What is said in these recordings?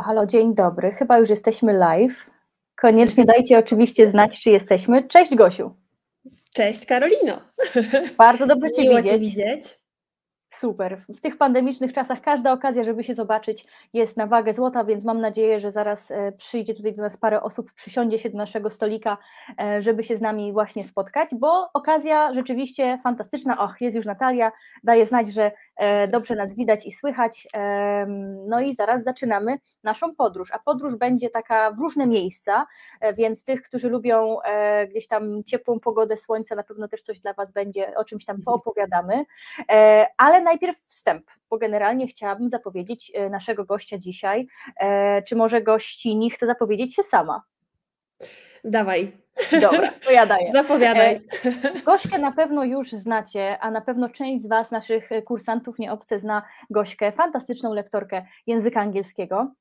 Halo, halo, dzień dobry. Chyba już jesteśmy live. Koniecznie dajcie oczywiście znać, czy jesteśmy. Cześć Gosiu. Cześć Karolino. Bardzo dobrze Cię widzieć. Cię widzieć. Super. W tych pandemicznych czasach każda okazja, żeby się zobaczyć, jest na wagę złota, więc mam nadzieję, że zaraz e, przyjdzie tutaj do nas parę osób, przysiądzie się do naszego stolika, e, żeby się z nami właśnie spotkać, bo okazja rzeczywiście fantastyczna. Och, jest już Natalia, daje znać, że e, dobrze nas widać i słychać. No i zaraz zaczynamy naszą podróż, a podróż będzie taka w różne miejsca, więc tych, którzy lubią gdzieś tam ciepłą pogodę, słońce, na pewno też coś dla Was będzie, o czymś tam poopowiadamy. E, Ale najpierw wstęp, bo generalnie chciałabym zapowiedzieć e, naszego gościa dzisiaj. E, Czy może gościni chce zapowiedzieć się sama? Dawaj, Dobra, to ja daję. zapowiadaj. Gośkę na pewno już znacie, a na pewno część z Was, naszych kursantów nieobce, zna Gośkę, fantastyczną lektorkę języka angielskiego.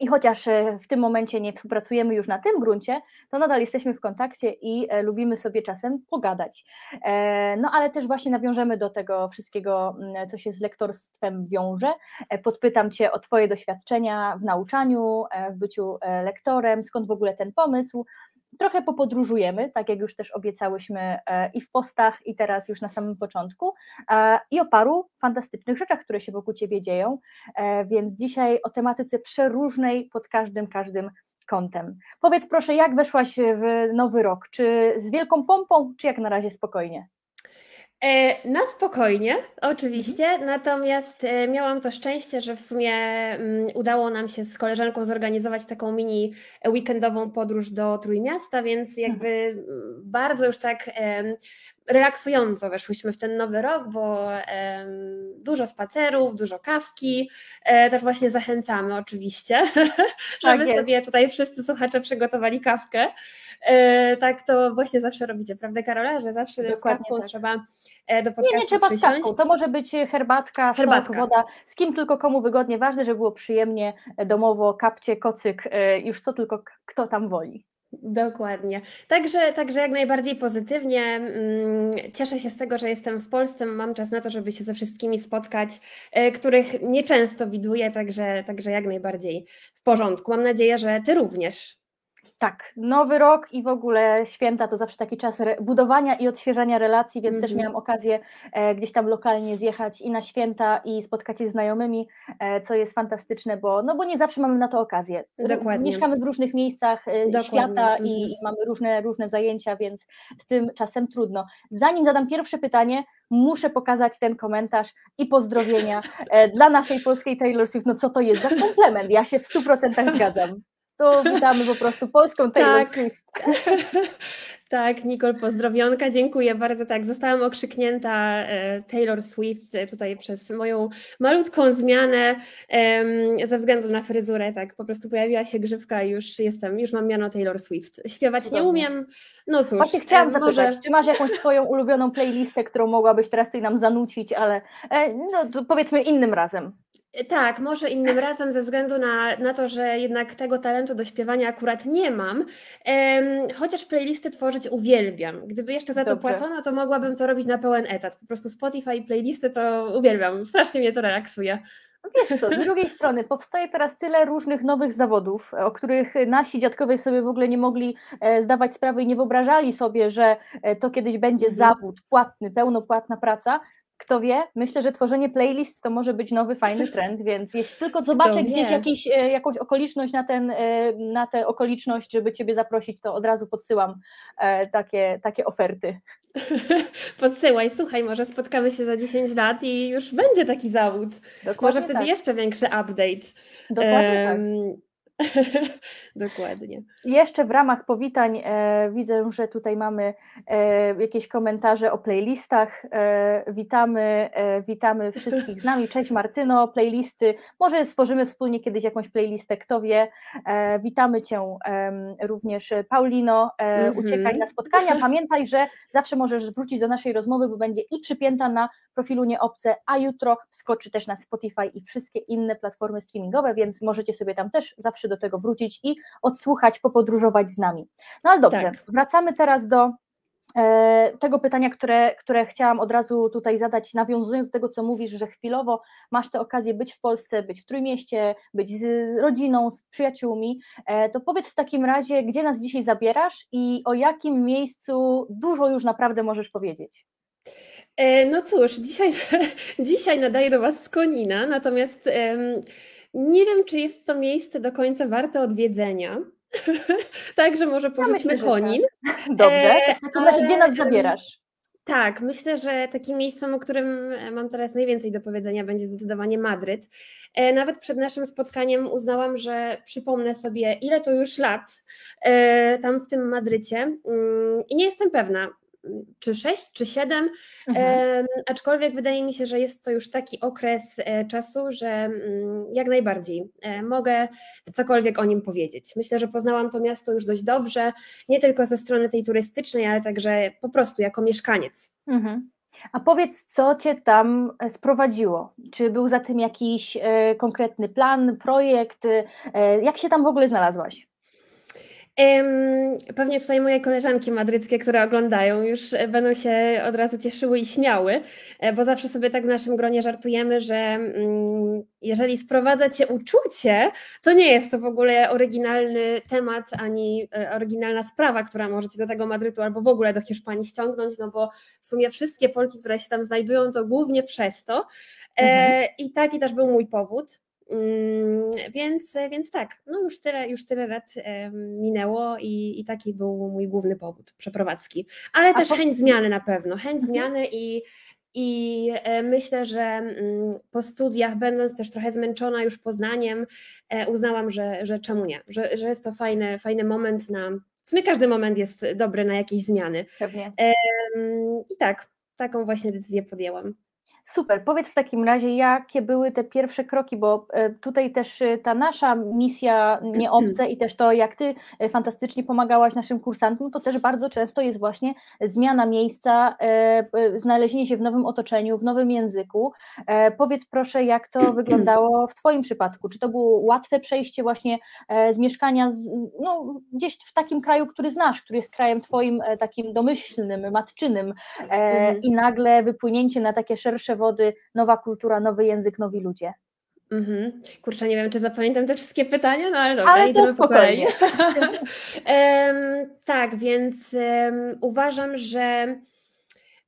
I chociaż e, w tym momencie nie współpracujemy już na tym gruncie, to nadal jesteśmy w kontakcie i e, lubimy sobie czasem pogadać. E, No ale też właśnie nawiążemy do tego wszystkiego, m, co się z lektorstwem wiąże. Podpytam Cię o Twoje doświadczenia w nauczaniu, w byciu lektorem, skąd w ogóle ten pomysł. Trochę popodróżujemy, tak jak już też obiecałyśmy e, i w postach, i teraz już na samym początku, e, i o paru fantastycznych rzeczach, które się wokół Ciebie dzieją. E, Więc dzisiaj o tematyce przeróżnej pod każdym, każdym kątem. Powiedz proszę, jak weszłaś w nowy rok? Czy z wielką pompą, czy jak na razie spokojnie? E, Na spokojnie, oczywiście, natomiast e, miałam to szczęście, że w sumie mm, udało nam się z koleżanką zorganizować taką mini weekendową podróż do Trójmiasta, więc jakby mm, bardzo już tak relaksująco weszłyśmy w ten nowy rok, bo dużo spacerów, dużo kawki, e, też właśnie zachęcamy oczywiście, żeby jest. sobie tutaj wszyscy słuchacze przygotowali kawkę. E, Tak to właśnie zawsze robicie, prawda Karola, że zawsze z Dokładnie kawką tak. trzeba e, do Nie, podcastu nie trzeba z przysiąść. kawką, to może być herbatka, Herbatka. sok, woda, z kim tylko komu wygodnie, ważne, żeby było przyjemnie, domowo, kapcie, kocyk, już co tylko kto tam woli. Dokładnie. Także, także jak najbardziej pozytywnie. Mm, Cieszę się z tego, że jestem w Polsce. Mam czas na to, żeby się ze wszystkimi spotkać, e, których nieczęsto widuję, także, także jak najbardziej w porządku. Mam nadzieję, że Ty również. Tak, nowy rok i w ogóle święta to zawsze taki czas budowania i odświeżania relacji, więc też Mhm. miałam okazję e, gdzieś tam lokalnie zjechać i na święta i spotkać się z znajomymi, e, co jest fantastyczne, bo, no bo nie zawsze mamy na to okazję. Dokładnie. Mieszkamy w różnych miejscach e, Dokładnie, świata mhm. i, i mamy różne, różne zajęcia, więc z tym czasem trudno. Zanim zadam pierwsze pytanie, muszę pokazać ten komentarz i pozdrowienia e, dla naszej polskiej Taylor Swift. No co to jest za komplement? Ja się w 100% zgadzam. To witamy po prostu polską Taylor Tak. Swift. Tak, Nicole, pozdrowionka, dziękuję bardzo. Tak, zostałam okrzyknięta e, Taylor Swift e, tutaj przez moją malutką zmianę ze względu na fryzurę. Tak, po prostu pojawiła się grzywka już jestem, już mam miano Taylor Swift. Śpiewać nie umiem, no cóż. Właśnie chciałam e, zapytać, może- czy masz jakąś swoją ulubioną playlistę, którą mogłabyś teraz tutaj nam zanucić, ale e, no, powiedzmy innym razem. Tak, może innym razem, ze względu na, na to, że jednak tego talentu do śpiewania akurat nie mam, em, chociaż playlisty tworzyć uwielbiam. Gdyby jeszcze za to Dobrze. płacono, to mogłabym to robić na pełen etat. Po prostu Spotify i playlisty to uwielbiam, strasznie mnie to relaksuje. No Wiesz co, z drugiej strony powstaje teraz tyle różnych nowych zawodów, o których nasi dziadkowie sobie w ogóle nie mogli e, zdawać sprawy i nie wyobrażali sobie, że e, to kiedyś będzie Mhm. zawód płatny, pełnopłatna praca. Kto wie, myślę, że tworzenie playlist to może być nowy, fajny trend, więc jeśli tylko zobaczę gdzieś jakiś, e, jakąś okoliczność na, ten, e, na tę okoliczność, żeby Ciebie zaprosić, to od razu podsyłam e, takie, takie oferty. Podsyłaj, słuchaj, może spotkamy się za 10 lat i już będzie taki zawód. Dokładnie Może wtedy tak. jeszcze większy update. Dokładnie tak. Dokładnie. Jeszcze w ramach powitań e, widzę, że tutaj mamy e, jakieś komentarze o playlistach. E, witamy, e, witamy wszystkich z nami. Cześć Martyno, playlisty. Może stworzymy wspólnie kiedyś jakąś playlistę, kto wie. E, witamy Cię również Paulino. E, Mhm. Uciekaj na spotkania. Pamiętaj, że zawsze możesz wrócić do naszej rozmowy, bo będzie i przypięta na profilu Nieobce, a jutro wskoczy też na Spotify i wszystkie inne platformy streamingowe, więc możecie sobie tam też zawsze do tego wrócić i odsłuchać, popodróżować z nami. No ale dobrze, Tak. wracamy teraz do e, tego pytania, które, które chciałam od razu tutaj zadać, nawiązując do tego, co mówisz, że chwilowo masz tę okazję być w Polsce, być w Trójmieście, być z rodziną, z przyjaciółmi, e, to powiedz w takim razie, gdzie nas dzisiaj zabierasz i o jakim miejscu dużo już naprawdę możesz powiedzieć. E, no cóż, dzisiaj, dzisiaj nadaję do Was z Konina, natomiast nie wiem, czy jest to miejsce do końca warte odwiedzenia. Także może porzućmy ja Konin. Tak. Dobrze, e, w takim razie gdzie nas zabierasz? Tak, myślę, że takim miejscem, o którym e, mam teraz najwięcej do powiedzenia, będzie zdecydowanie Madryt. Nawet przed naszym spotkaniem uznałam, że przypomnę sobie, ile to już lat tam w tym Madrycie mm, i nie jestem pewna, czy 6, czy 7, mhm. aczkolwiek wydaje mi się, że jest to już taki okres e, czasu, że mm, jak najbardziej e, mogę cokolwiek o nim powiedzieć. Myślę, że poznałam to miasto już dość dobrze, nie tylko ze strony tej turystycznej, ale także po prostu jako mieszkaniec. Mhm. A powiedz, co cię tam e, sprowadziło? Czy był za tym jakiś konkretny plan, projekt? jak się tam w ogóle znalazłaś? Pewnie tutaj moje koleżanki madryckie, które oglądają, już e, będą się od razu cieszyły i śmiały, e, bo zawsze sobie tak w naszym gronie żartujemy, że mm, jeżeli sprowadza cię uczucie, to nie jest to w ogóle oryginalny temat ani e, oryginalna sprawa, która może cię do tego Madrytu albo w ogóle do Hiszpanii ściągnąć, no bo w sumie wszystkie Polki, które się tam znajdują, to głównie przez to. Mhm. I taki też był mój powód. Mm, więc, więc tak, no już tyle, już tyle lat minęło i, i taki był mój główny powód przeprowadzki. Ale też po... chęć zmiany na pewno, chęć mhm. zmiany i, i e, myślę, że mm, po studiach, będąc też trochę zmęczona już Poznaniem, e, uznałam, że, że czemu nie, że, że jest to fajny, fajny moment na. W sumie każdy moment jest dobry na jakieś zmiany. Pewnie. I tak, taką właśnie decyzję podjęłam. Super. Powiedz w takim razie, jakie były te pierwsze kroki, bo e, tutaj też e, ta nasza misja nieobce i też to, jak ty e, fantastycznie pomagałaś naszym kursantom, to też bardzo często jest właśnie zmiana miejsca, znalezienie się w nowym otoczeniu, w nowym języku. Powiedz proszę, jak to wyglądało w twoim przypadku? Czy to było łatwe przejście właśnie z mieszkania z, no, gdzieś w takim kraju, który znasz, który jest krajem twoim takim domyślnym, matczynym mhm. i nagle wypłynięcie na takie szersze wody, nowa kultura, nowy język, nowi ludzie. Mhm. Kurczę, nie wiem, czy zapamiętam te wszystkie pytania, no ale dobra, ale idziemy po kolei. um, tak, więc um, uważam, że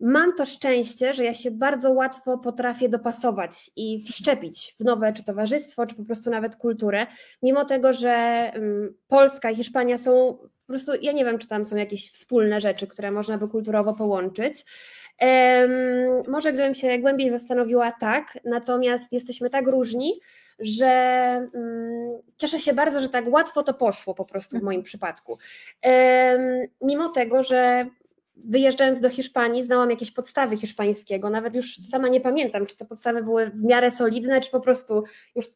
mam to szczęście, że ja się bardzo łatwo potrafię dopasować i wszczepić w nowe czy towarzystwo, czy po prostu nawet kulturę, mimo tego, że um, Polska i Hiszpania są po prostu, ja nie wiem, czy tam są jakieś wspólne rzeczy, które można by kulturowo połączyć. Może gdybym się głębiej zastanowiła, tak, natomiast jesteśmy tak różni, że mm, cieszę się bardzo, że tak łatwo to poszło po prostu w moim przypadku. Mimo tego, że wyjeżdżając do Hiszpanii, znałam jakieś podstawy hiszpańskiego, nawet już sama nie pamiętam, czy te podstawy były w miarę solidne, czy po prostu już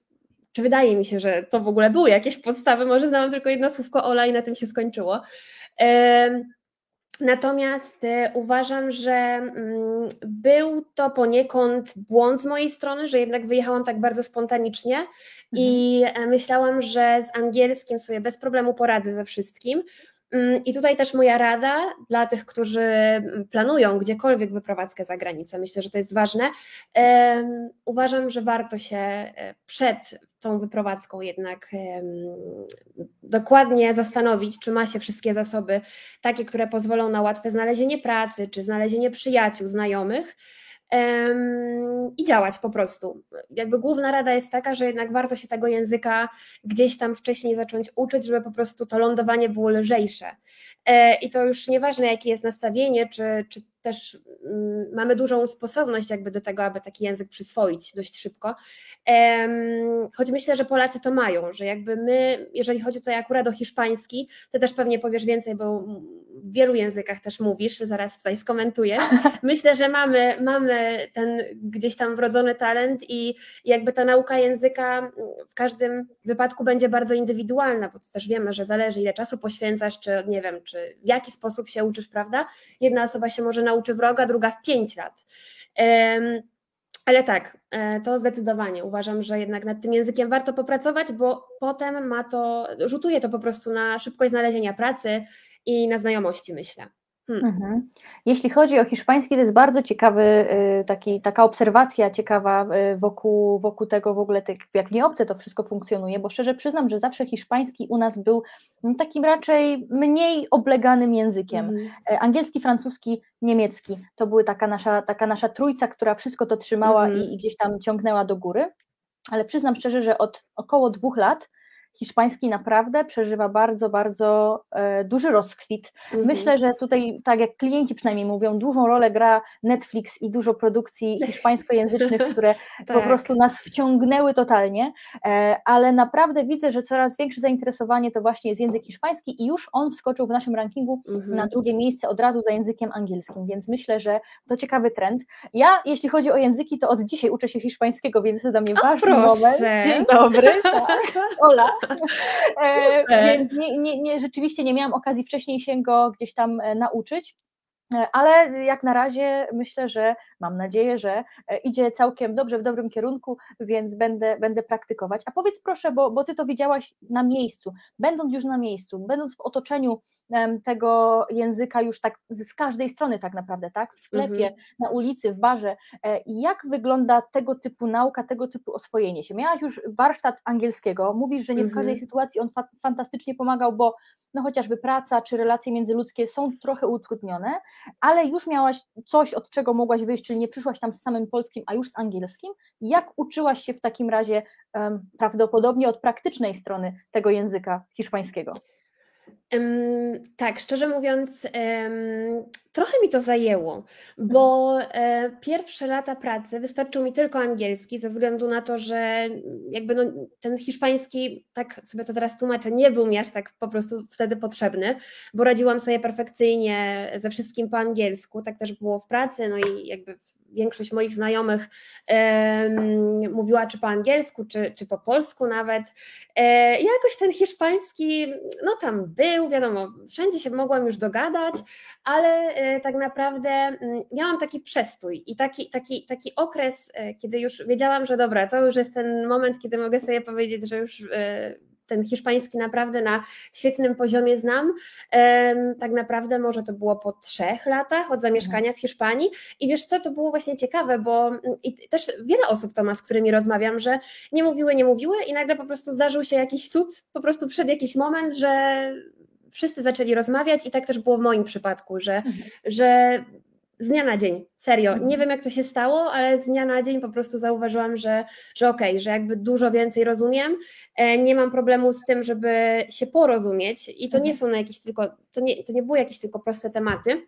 czy wydaje mi się, że to w ogóle były jakieś podstawy, może znałam tylko jedno słówko Ola i na tym się skończyło. Natomiast e, uważam, że mm, był to poniekąd błąd z mojej strony, że jednak wyjechałam tak bardzo spontanicznie mhm. i e, myślałam, że z angielskim sobie bez problemu poradzę ze wszystkim. Mm, I tutaj też moja rada dla tych, którzy mm, planują gdziekolwiek wyprowadzkę za granicę, myślę, że to jest ważne. Uważam, że warto się e, przed tą wyprowadzką jednak dokładnie zastanowić, czy ma się wszystkie zasoby takie, które pozwolą na łatwe znalezienie pracy, czy znalezienie przyjaciół, znajomych i działać po prostu. Jakby główna rada jest taka, że jednak warto się tego języka gdzieś tam wcześniej zacząć uczyć, żeby po prostu to lądowanie było lżejsze. E, I to już nieważne, jakie jest nastawienie, czy, czy też mm, mamy dużą sposobność jakby do tego, aby taki język przyswoić dość szybko. Choć myślę, że Polacy to mają, że jakby my, jeżeli chodzi tutaj akurat o hiszpański, to też pewnie powiesz więcej, bo w wielu językach też mówisz, zaraz tutaj skomentujesz. Myślę, że mamy, mamy ten gdzieś tam wrodzony talent i jakby ta nauka języka w każdym wypadku będzie bardzo indywidualna, bo też wiemy, że zależy ile czasu poświęcasz, czy nie wiem, czy w jaki sposób się uczysz, prawda? Jedna osoba się może nauczy w rok, a druga w pięć lat. Ale tak, e, to zdecydowanie uważam, że jednak nad tym językiem warto popracować, bo potem ma to, rzutuje to po prostu na szybkość znalezienia pracy i na znajomości, myślę. Hmm. Mhm. Jeśli chodzi o hiszpański, to jest bardzo ciekawy, y, taki, taka obserwacja ciekawa y, wokół, wokół tego w ogóle, jak w nieobce to wszystko funkcjonuje, bo szczerze przyznam, że zawsze hiszpański u nas był takim raczej mniej obleganym językiem. Mhm. E, angielski, francuski, niemiecki to były taka nasza, taka nasza trójca, która wszystko to trzymała mhm. i, i gdzieś tam ciągnęła do góry, ale przyznam szczerze, że od około dwóch lat hiszpański naprawdę przeżywa bardzo, bardzo e, duży rozkwit. Mhm. Myślę, że tutaj, tak jak klienci przynajmniej mówią, dużą rolę gra Netflix i dużo produkcji hiszpańskojęzycznych, które tak. po prostu nas wciągnęły totalnie, e, ale naprawdę widzę, że coraz większe zainteresowanie to właśnie jest język hiszpański i już on wskoczył w naszym rankingu mhm. na drugie miejsce od razu za językiem angielskim, więc myślę, że to ciekawy trend. Ja, jeśli chodzi o języki, to od dzisiaj uczę się hiszpańskiego, więc to dla mnie o, ważny proszę. moment. Dzień dobry. Tak. Ola. E, więc nie, nie, nie, rzeczywiście nie miałam okazji wcześniej się go gdzieś tam e, nauczyć. E, ale jak na razie myślę, że mam nadzieję, że idzie całkiem dobrze w dobrym kierunku, więc będę, będę praktykować. A powiedz proszę, bo, bo ty to widziałaś na miejscu, będąc już na miejscu, będąc w otoczeniu tego języka już tak z każdej strony tak naprawdę, tak? W sklepie, mhm. na ulicy, w barze. Jak wygląda tego typu nauka, tego typu oswojenie się? Miałaś już warsztat angielskiego, mówisz, że nie w każdej mhm. sytuacji on fa fantastycznie pomagał, bo no chociażby praca czy relacje międzyludzkie są trochę utrudnione, ale już miałaś coś, od czego mogłaś wyjść, czyli nie przyszłaś tam z samym polskim, a już z angielskim. Jak uczyłaś się w takim razie um, prawdopodobnie od praktycznej strony tego języka hiszpańskiego? Um, tak, szczerze mówiąc, um, trochę mi to zajęło, bo e, pierwsze lata pracy wystarczył mi tylko angielski, ze względu na to, że jakby no, ten hiszpański, tak sobie to teraz tłumaczę, nie był mi aż tak po prostu wtedy potrzebny, bo radziłam sobie perfekcyjnie ze wszystkim po angielsku, tak też było w pracy, no i jakby większość moich znajomych mówiła czy po angielsku, czy, czy po polsku nawet. E, jakoś ten hiszpański, no tam był, wiadomo, wszędzie się mogłam już dogadać, ale e, tak naprawdę mm, miałam taki przestój i taki, taki, taki okres, e, kiedy już wiedziałam, że dobra, to już jest ten moment, kiedy mogę sobie powiedzieć, że już ten hiszpański naprawdę na świetnym poziomie znam. Tak naprawdę może to było po trzech latach od zamieszkania w Hiszpanii i wiesz co, to było właśnie ciekawe, bo mm, i też wiele osób to ma, z którymi rozmawiam, że nie mówiły, nie mówiły i nagle po prostu zdarzył się jakiś cud, po prostu przed jakiś moment, że wszyscy zaczęli rozmawiać i tak też było w moim przypadku, że, mhm. że z dnia na dzień, serio. Nie mhm. wiem, jak to się stało, ale z dnia na dzień po prostu zauważyłam, że, że okej, okay, że jakby dużo więcej rozumiem. E, nie mam problemu z tym, żeby się porozumieć i to nie mhm. są na jakieś tylko, to nie, to nie były jakieś tylko proste tematy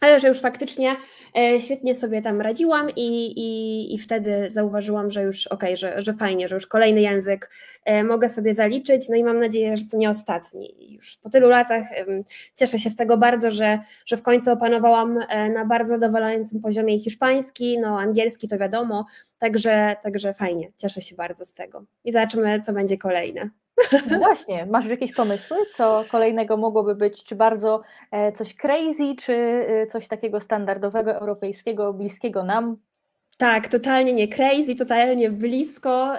ale że już faktycznie e, świetnie sobie tam radziłam i, i, i wtedy zauważyłam, że już okej, okay, że, że fajnie, że już kolejny język e, mogę sobie zaliczyć, no i mam nadzieję, że to nie ostatni. Już po tylu latach cieszę się z tego bardzo, że, że w końcu opanowałam e, na bardzo zadowalającym poziomie hiszpański, no angielski to wiadomo, także, także fajnie, cieszę się bardzo z tego i zobaczymy, co będzie kolejne. No właśnie, masz już jakieś pomysły, co kolejnego mogłoby być, czy bardzo e, coś crazy, czy e, coś takiego standardowego, europejskiego, bliskiego nam? Tak, totalnie nie crazy, totalnie blisko.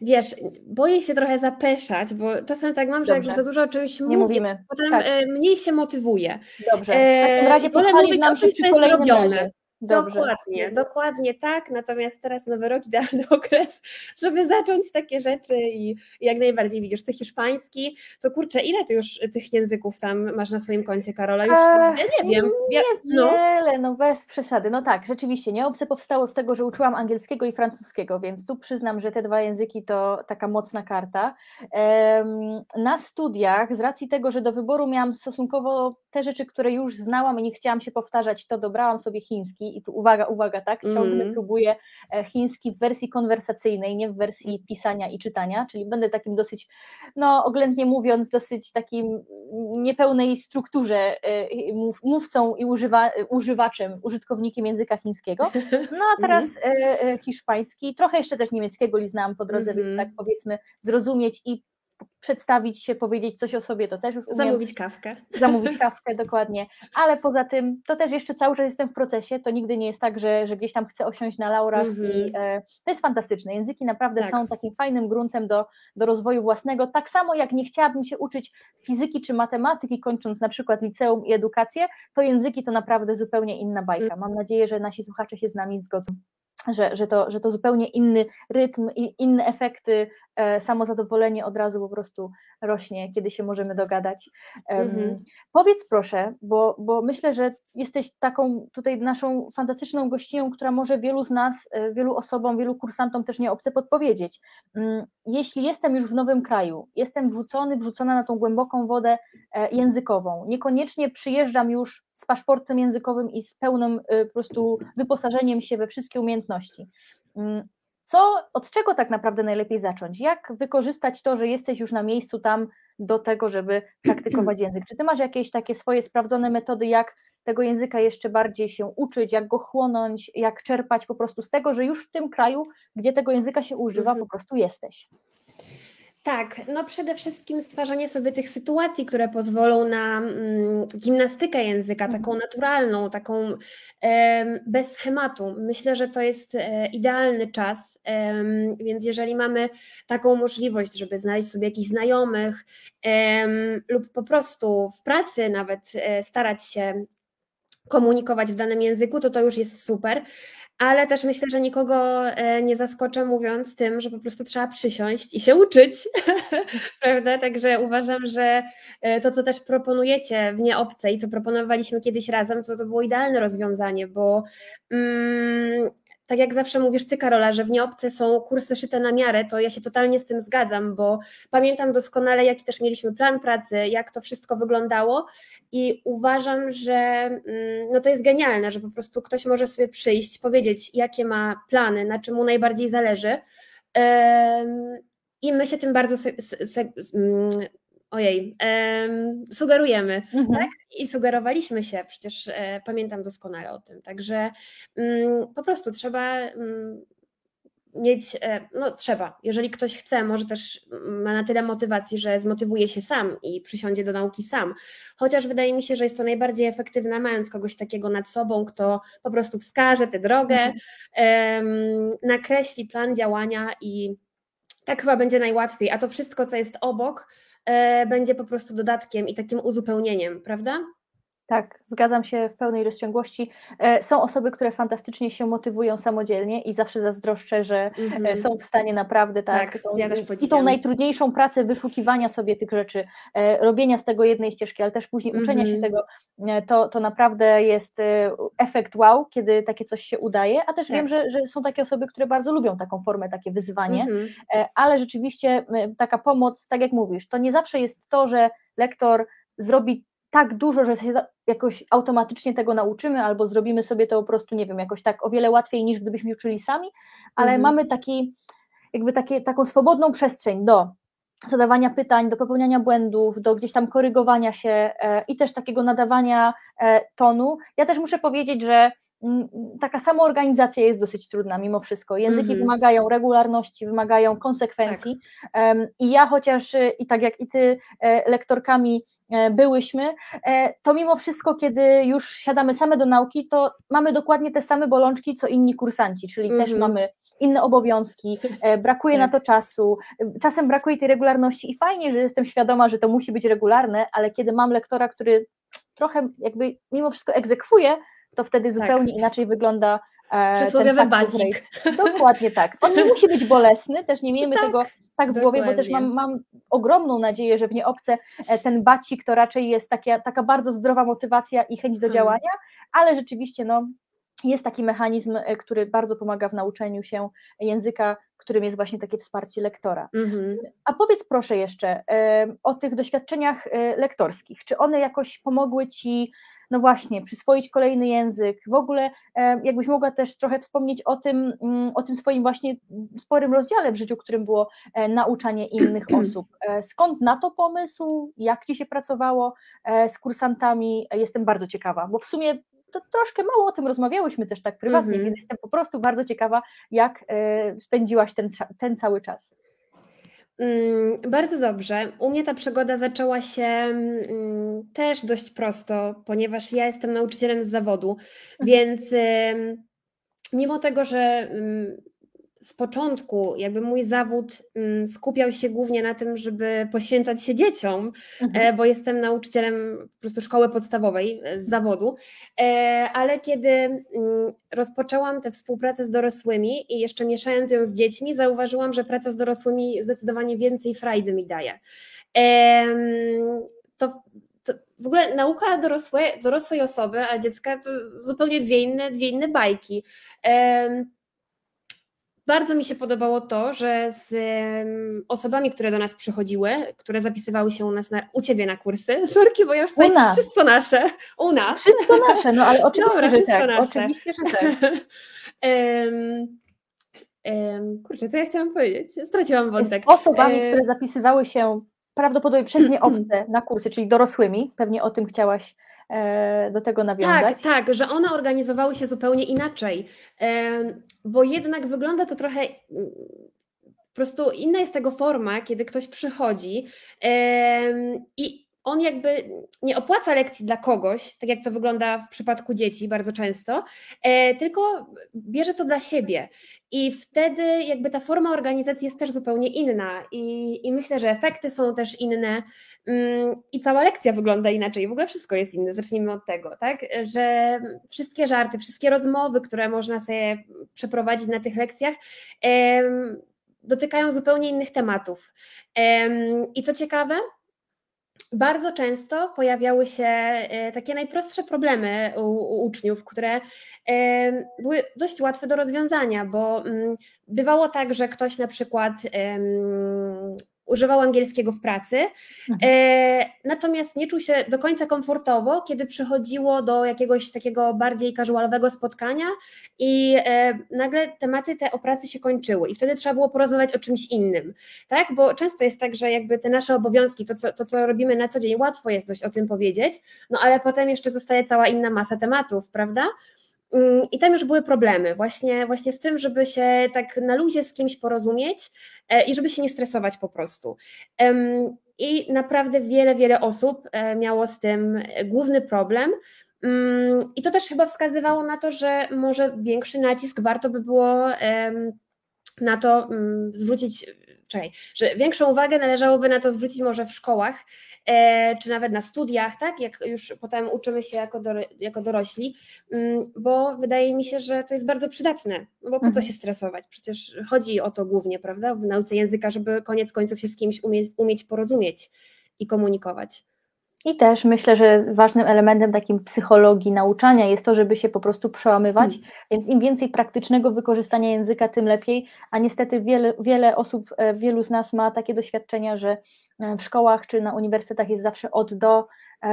Wiesz, boję się trochę zapeszać, bo czasem tak mam, że jak za dużo o czymś mówię, nie mówimy. potem tak. E, mniej się motywuje. Dobrze, w takim razie wolę mówić nam się przy kolejnym razie. Dobrze. Dokładnie, dokładnie tak. Natomiast teraz nowy rok, idealny okres, żeby zacząć takie rzeczy i, jak najbardziej widzisz, ty hiszpański, to kurczę, ile ty już tych języków tam masz na swoim koncie, Karola? Już ja nie wiem. Ja, no. Niewiele, no. no bez przesady. No tak, rzeczywiście, nieobce powstało z tego, że uczyłam angielskiego i francuskiego, więc tu przyznam, że te dwa języki to taka mocna karta. Na studiach, z racji tego, że do wyboru miałam stosunkowo te rzeczy, które już znałam i nie chciałam się powtarzać, to dobrałam sobie chiński i tu uwaga, uwaga, tak, ciągle mm. próbuję e, chiński w wersji konwersacyjnej, nie w wersji pisania i czytania, czyli będę takim dosyć, no oględnie mówiąc, dosyć takim niepełnej strukturze e, mów, mówcą i używa, używaczem, użytkownikiem języka chińskiego. No a teraz mm. hiszpański, trochę jeszcze też niemieckiego li znałam po drodze, mm -hmm. więc mhm. tak powiedzmy zrozumieć i przedstawić się, powiedzieć coś o sobie, to też już umiem. Zamówić kawkę. Zamówić kawkę, dokładnie. Ale poza tym, to też jeszcze cały czas jestem w procesie, to nigdy nie jest tak, że, że gdzieś tam chcę osiąść na laurach mm -hmm. i e, to jest fantastyczne. Języki naprawdę tak. są takim fajnym gruntem do, do rozwoju własnego, tak samo jak nie chciałabym się uczyć fizyki czy matematyki, kończąc na przykład liceum i edukację, to języki to naprawdę zupełnie inna bajka. Mam nadzieję, że nasi słuchacze się z nami zgodzą że, że, to, że to zupełnie inny rytm i inne efekty, samozadowolenie od razu po prostu rośnie, kiedy się możemy dogadać. Mhm. Powiedz proszę, bo, bo myślę, że jesteś taką tutaj naszą fantastyczną gościnią, która może wielu z nas, e, wielu osobom, wielu kursantom też nie obce podpowiedzieć. Mm, jeśli jestem już w nowym kraju, jestem wrzucony, wrzucona na tą głęboką wodę e, językową, niekoniecznie przyjeżdżam już z paszportem językowym i z pełnym e, po prostu wyposażeniem się we wszystkie umiejętności. Co, od czego tak naprawdę najlepiej zacząć? Jak wykorzystać to, że jesteś już na miejscu tam do tego, żeby praktykować język? Czy ty masz jakieś takie swoje sprawdzone metody, jak tego języka jeszcze bardziej się uczyć, jak go chłonąć, jak czerpać po prostu z tego, że już w tym kraju, gdzie tego języka się używa, mhm. po prostu jesteś? Tak, no przede wszystkim stwarzanie sobie tych sytuacji, które pozwolą na mm, gimnastykę języka, mhm. taką naturalną, taką bez schematu. Myślę, że to jest e, idealny czas, więc jeżeli mamy taką możliwość, żeby znaleźć sobie jakichś znajomych lub po prostu w pracy nawet e, starać się komunikować w danym języku, to to już jest super ale też myślę, że nikogo e, nie zaskoczę mówiąc tym, że po prostu trzeba przysiąść i się uczyć, prawda? Także uważam, że e, to, co też proponujecie w Nieobce i co proponowaliśmy kiedyś razem, to to było idealne rozwiązanie, bo mm, tak jak zawsze mówisz ty, Karola, że w nieobce są kursy szyte na miarę, to ja się totalnie z tym zgadzam, bo pamiętam doskonale, jaki też mieliśmy plan pracy, jak to wszystko wyglądało i uważam, że mm, no to jest genialne, że po prostu ktoś może sobie przyjść, powiedzieć, jakie ma plany, na czym mu najbardziej zależy. I my się tym bardzo ojej, sugerujemy, mhm. tak? I sugerowaliśmy się, przecież e, pamiętam doskonale o tym. Także mm, po prostu trzeba mm, mieć, e, no trzeba, jeżeli ktoś chce, może też ma na tyle motywacji, że zmotywuje się sam i przysiądzie do nauki sam. Chociaż wydaje mi się, że jest to najbardziej efektywne, mając kogoś takiego nad sobą, kto po prostu wskaże tę drogę, mhm. nakreśli plan działania i tak chyba będzie najłatwiej. A to wszystko, co jest obok, będzie po prostu dodatkiem i takim uzupełnieniem, prawda? Tak, zgadzam się w pełnej rozciągłości. E, są osoby, które fantastycznie się motywują samodzielnie i zawsze zazdroszczę, że mm -hmm. są w stanie naprawdę tak, tak tą, ja i tą najtrudniejszą pracę wyszukiwania sobie tych rzeczy, robienia z tego jednej ścieżki, ale też później mm -hmm. uczenia się mhm. tego, to, to naprawdę jest efekt wow, kiedy takie coś się udaje, a też tak. wiem, że, że są takie osoby, które bardzo lubią taką formę, takie wyzwanie, mm -hmm. ale rzeczywiście taka pomoc, tak jak mówisz, to nie zawsze jest to, że lektor zrobi tak dużo, że się jakoś automatycznie tego nauczymy, albo zrobimy sobie to po prostu, nie wiem, jakoś tak o wiele łatwiej niż gdybyśmy uczyli sami, ale mhm. mamy taki, jakby takie, taką swobodną przestrzeń do zadawania pytań, do popełniania błędów, do gdzieś tam korygowania się e, i też takiego nadawania e, tonu. Ja też muszę powiedzieć, że taka samoorganizacja jest dosyć trudna mimo wszystko. Języki mm -hmm. wymagają regularności, wymagają konsekwencji tak. i ja chociaż i tak jak i ty e, lektorkami e, byłyśmy, e, to mimo wszystko, kiedy już siadamy same do nauki, to mamy dokładnie te same bolączki, co inni kursanci, czyli mm -hmm. też mhm. mamy inne obowiązki, brakuje tak. na to czasu, czasem brakuje tej regularności i fajnie, że jestem świadoma, że to musi być regularne, ale kiedy mam lektora, który trochę jakby mimo wszystko egzekwuje, to wtedy tak. zupełnie tak. inaczej wygląda e, Przysłowiowy bacik. Dokładnie tak. On nie musi być bolesny, też nie miejmy tak, tego tak w głowie, bo też mam, mam ogromną nadzieję, że w nieobce e, ten bacik to raczej jest taka, taka bardzo zdrowa motywacja i chęć do hmm. działania, ale rzeczywiście no, jest taki mechanizm, e, który bardzo pomaga w nauczeniu się języka, którym jest właśnie takie wsparcie lektora. Mm-hmm. A powiedz proszę jeszcze o tych doświadczeniach lektorskich. Czy one jakoś pomogły Ci no właśnie, przyswoić kolejny język. W ogóle e, jakbyś mogła też trochę wspomnieć o tym, mm, o tym swoim właśnie sporym rozdziale w życiu, którym było e, nauczanie innych osób. E, skąd na to pomysł? Jak Ci się pracowało z kursantami? Jestem bardzo ciekawa, bo w sumie to troszkę mało o tym rozmawiałyśmy też tak prywatnie, mm -hmm. więc jestem po prostu bardzo ciekawa, jak spędziłaś ten, ten cały czas. Mm, bardzo dobrze. U mnie ta przygoda zaczęła się mm, też dość prosto, ponieważ ja jestem nauczycielem z zawodu, Mhm. więc mimo tego, że ym, z początku jakby mój zawód ym, skupiał się głównie na tym, żeby poświęcać się dzieciom, Mhm. e, bo jestem nauczycielem po prostu szkoły podstawowej e, z zawodu, e, ale kiedy mm, rozpoczęłam tę współpracę z dorosłymi i jeszcze mieszając ją z dziećmi, zauważyłam, że praca z dorosłymi zdecydowanie więcej frajdy mi daje. To, w ogóle nauka dorosłe, dorosłej osoby, a dziecka to zupełnie dwie inne, dwie inne bajki. Bardzo mi się podobało to, że z osobami, które do nas przychodziły, które zapisywały się u nas, na, u Ciebie na kursy, sorki, bo ja już tutaj nas. wszystko nasze, u nas. Wszystko nasze, no ale oczywiście, Dobra, że tak. nasze. Oczywiście, że tak. Em, em, kurczę, co ja chciałam powiedzieć? Straciłam Z wątek. osobami, E, które zapisywały się prawdopodobnie przez nieobce na kursy, czyli dorosłymi, pewnie o tym chciałaś do tego nawiązać. Tak, tak, że one organizowały się zupełnie inaczej, em, bo jednak wygląda to trochę. mm, Po prostu inna jest tego forma, kiedy ktoś przychodzi em, i on jakby nie opłaca lekcji dla kogoś, tak jak to wygląda w przypadku dzieci bardzo często, e, tylko bierze to dla siebie. I wtedy jakby ta forma organizacji jest też zupełnie inna i, i myślę, że efekty są też inne mm, i cała lekcja wygląda inaczej. W ogóle wszystko jest inne. Zacznijmy od tego, tak? Że wszystkie żarty, wszystkie rozmowy, które można sobie przeprowadzić na tych lekcjach, dotykają zupełnie innych tematów. Em, I co ciekawe, bardzo często pojawiały się e, takie najprostsze problemy u, u uczniów, które em, były dość łatwe do rozwiązania, bo mm, bywało tak, że ktoś na przykład używał angielskiego w pracy, Mhm. e, natomiast nie czuł się do końca komfortowo, kiedy przychodziło do jakiegoś takiego bardziej casualowego spotkania i e, nagle tematy te o pracy się kończyły i wtedy trzeba było porozmawiać o czymś innym, tak? Bo często jest tak, że jakby te nasze obowiązki, to co, to co robimy na co dzień, łatwo jest dość o tym powiedzieć, no ale potem jeszcze zostaje cała inna masa tematów, prawda? Mm, I tam już były problemy, właśnie, właśnie z tym, żeby się tak na luzie z kimś porozumieć e, i żeby się nie stresować po prostu. I naprawdę wiele, wiele osób e, miało z tym główny problem. Mm, I to też chyba wskazywało na to, że może większy nacisk warto by było na to mm, zwrócić, czekaj, że większą uwagę należałoby na to zwrócić może w szkołach, e, czy nawet na studiach, tak, jak już potem uczymy się jako, doro, jako dorośli, mm, bo wydaje mi się, że to jest bardzo przydatne, bo po co Mhm. się stresować, przecież chodzi o to głównie, prawda, w nauce języka, żeby koniec końców się z kimś umieć, umieć porozumieć i komunikować. I też myślę, że ważnym elementem takim psychologii nauczania jest to, żeby się po prostu przełamywać, Mm. więc im więcej praktycznego wykorzystania języka, tym lepiej, a niestety wiele, wiele osób, e, wielu z nas ma takie doświadczenia, że e, w szkołach czy na uniwersytetach jest zawsze od do,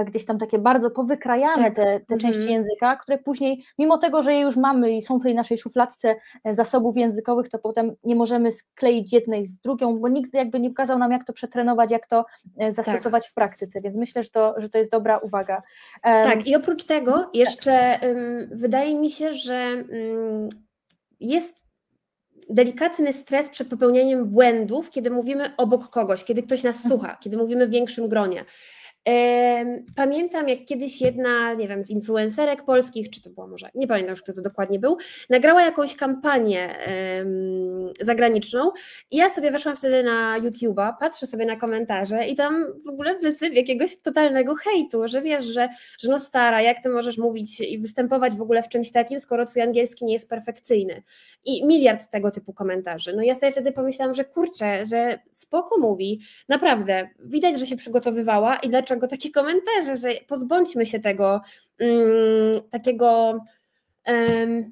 gdzieś tam takie bardzo powykrajane Tak. te, te części Mhm. języka, które później, mimo tego, że je już mamy i są w tej naszej szufladce e, zasobów językowych, to potem nie możemy skleić jednej z drugą, bo nikt jakby nie pokazał nam, jak to przetrenować, jak to e, zastosować w praktyce, więc myślę, że to, że to jest dobra uwaga. Tak, i oprócz tego jeszcze ym, wydaje mi się, że ym, jest delikatny stres przed popełnieniem błędów, kiedy mówimy obok kogoś, kiedy ktoś nas Mhm. słucha, kiedy mówimy w większym gronie. Pamiętam, jak kiedyś jedna, nie wiem, z influencerek polskich, czy to była może, nie pamiętam już, kto to dokładnie był, nagrała jakąś kampanię zagraniczną i ja sobie weszłam wtedy na YouTube'a, patrzę sobie na komentarze i tam w ogóle wysyp jakiegoś totalnego hejtu, że wiesz, że, że no stara, jak ty możesz mówić i występować w ogóle w czymś takim, skoro twój angielski nie jest perfekcyjny. I miliard tego typu komentarzy. No ja sobie wtedy pomyślałam, że kurczę, że spoko mówi, naprawdę, widać, że się przygotowywała i dlaczego takie komentarze, że pozbądźmy się tego mm, takiego mm,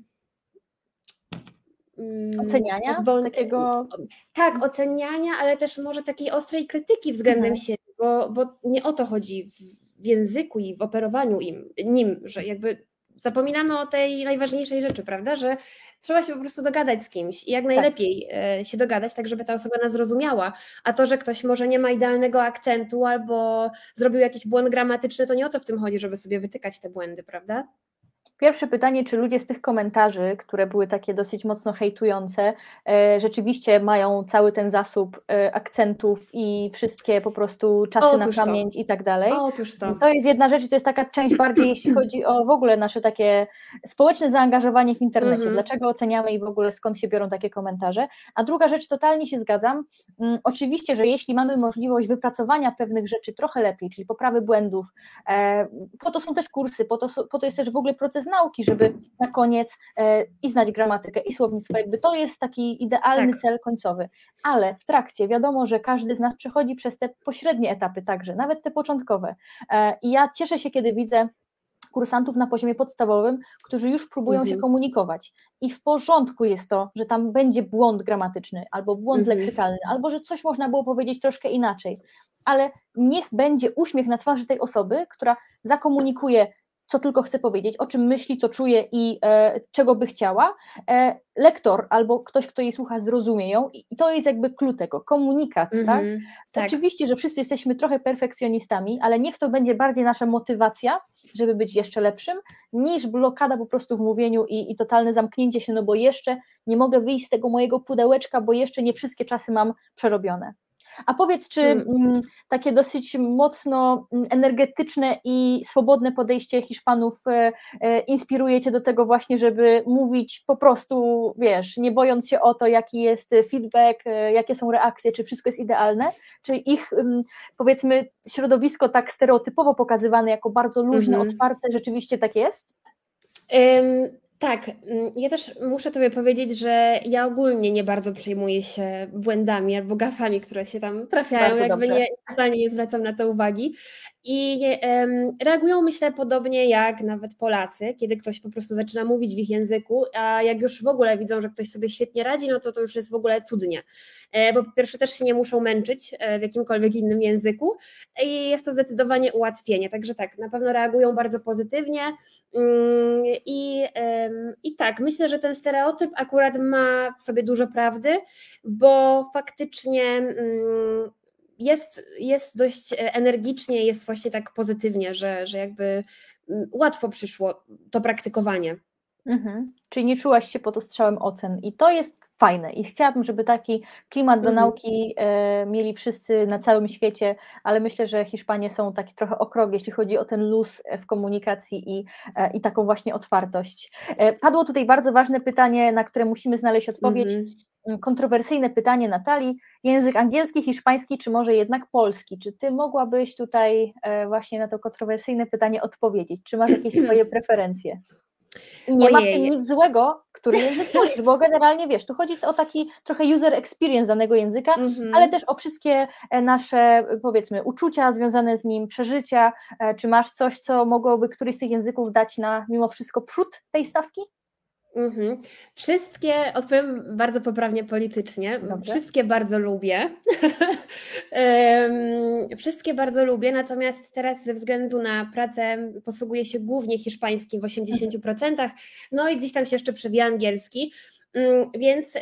Oceniania? Takiego- Tak, oceniania, ale też może takiej ostrej krytyki względem Mhm. siebie, bo, bo nie o to chodzi w, w języku i w operowaniu im, nim, że jakby zapominamy o tej najważniejszej rzeczy, prawda, że trzeba się po prostu dogadać z kimś i jak najlepiej e, się dogadać, tak żeby ta osoba nas zrozumiała, a to, że ktoś może nie ma idealnego akcentu albo zrobił jakiś błąd gramatyczny, to nie o to w tym chodzi, żeby sobie wytykać te błędy, prawda? Pierwsze pytanie, czy ludzie z tych komentarzy, które były takie dosyć mocno hejtujące, e, rzeczywiście mają cały ten zasób e, akcentów i wszystkie po prostu czasy Otóż na to. pamięć i tak dalej. Otóż to. To jest jedna rzecz i to jest taka część bardziej, jeśli chodzi o w ogóle nasze takie społeczne zaangażowanie w internecie, Mhm. dlaczego oceniamy i w ogóle skąd się biorą takie komentarze. A druga rzecz, totalnie się zgadzam. Mm, Oczywiście, że jeśli mamy możliwość wypracowania pewnych rzeczy trochę lepiej, czyli poprawy błędów, e, po to są też kursy, po to, po to jest też w ogóle proces nauki, żeby na koniec e, i znać gramatykę, i słownictwo, jakby to jest taki idealny Tak. cel końcowy. Ale w trakcie wiadomo, że każdy z nas przechodzi przez te pośrednie etapy także, nawet te początkowe. E, I ja cieszę się, kiedy widzę kursantów na poziomie podstawowym, którzy już próbują się Mhm. komunikować. I w porządku jest to, że tam będzie błąd gramatyczny, albo błąd Mhm. leksykalny, albo że coś można było powiedzieć troszkę inaczej. Ale niech będzie uśmiech na twarzy tej osoby, która zakomunikuje, co tylko chce powiedzieć, o czym myśli, co czuje i e, czego by chciała. E, lektor albo ktoś, kto jej słucha, zrozumie ją. I to jest jakby clue tego, komunikat, tak? Mhm. Tak. Oczywiście, że wszyscy jesteśmy trochę perfekcjonistami, ale niech to będzie bardziej nasza motywacja, żeby być jeszcze lepszym, niż blokada po prostu w mówieniu i, i totalne zamknięcie się, no bo jeszcze nie mogę wyjść z tego mojego pudełeczka, bo jeszcze nie wszystkie czasy mam przerobione. A powiedz, czy Mm. mm, takie dosyć mocno mm, energetyczne i swobodne podejście Hiszpanów e, e, inspiruje Cię do tego właśnie, żeby mówić po prostu, wiesz, nie bojąc się o to, jaki jest feedback, e, jakie są reakcje, czy wszystko jest idealne, czy ich ym, powiedzmy środowisko tak stereotypowo pokazywane jako bardzo luźne, Mhm. otwarte, rzeczywiście tak jest? Tak, ym, ja też muszę Tobie powiedzieć, że ja ogólnie nie bardzo przejmuję się błędami albo gafami, które się tam trafiają, Bardzo jakby dobrze. nie, totalnie nie zwracam na to uwagi. I em, reagują, myślę, podobnie jak nawet Polacy, kiedy ktoś po prostu zaczyna mówić w ich języku, a jak już w ogóle widzą, że ktoś sobie świetnie radzi, no to to już jest w ogóle cudnie. E, Bo po pierwsze też się nie muszą męczyć e, w jakimkolwiek innym języku i jest to zdecydowanie ułatwienie. Także tak, na pewno reagują bardzo pozytywnie. Mm, I, em, I tak, myślę, że ten stereotyp akurat ma w sobie dużo prawdy, bo faktycznie mm, jest, jest dość e, energicznie, jest właśnie tak pozytywnie, że, że jakby mm, łatwo przyszło to praktykowanie. Mhm. Czyli nie czułaś się pod ostrzałem ocen i to jest fajne i chciałabym, żeby taki klimat do Mhm. nauki e, mieli wszyscy na całym świecie, ale myślę, że Hiszpanie są taki trochę o krok, jeśli chodzi o ten luz e, w komunikacji i, e, i taką właśnie otwartość. E, padło tutaj bardzo ważne pytanie, na które musimy znaleźć odpowiedź. Mhm. Mm, Kontrowersyjne pytanie Natalii. Język angielski, hiszpański, czy może jednak polski? Czy ty mogłabyś tutaj e, właśnie na to kontrowersyjne pytanie odpowiedzieć? Czy masz jakieś swoje preferencje? I nie ma w tym Ojej. nic złego, który język wolisz, bo generalnie wiesz, tu chodzi o taki trochę user experience danego języka, Mhm. ale też o wszystkie e, nasze, e, powiedzmy, uczucia związane z nim, przeżycia. E, Czy masz coś, co mogłoby któryś z tych języków dać na mimo wszystko przód tej stawki? Mhm. Wszystkie, odpowiem bardzo poprawnie politycznie, Dobrze. wszystkie bardzo lubię. Wszystkie bardzo lubię, natomiast teraz ze względu na pracę posługuję się głównie hiszpańskim w 80%, no i gdzieś tam się jeszcze przewija angielski. Mm, Więc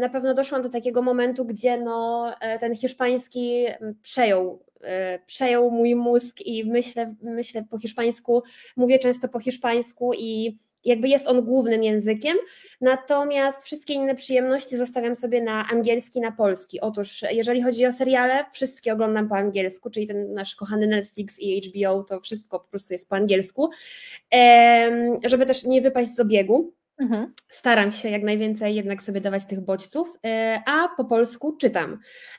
na pewno doszłam do takiego momentu, gdzie no, e, ten hiszpański przejął, e, przejął mój mózg i myślę, myślę po hiszpańsku, mówię często po hiszpańsku i jakby jest on głównym językiem, natomiast wszystkie inne przyjemności zostawiam sobie na angielski, na polski. Otóż jeżeli chodzi o seriale, wszystkie oglądam po angielsku, czyli ten nasz kochany Netflix i HBO, to wszystko po prostu jest po angielsku, żeby też nie wypaść z obiegu. Mhm. Staram się jak najwięcej jednak sobie dawać tych bodźców, e, a po polsku czytam.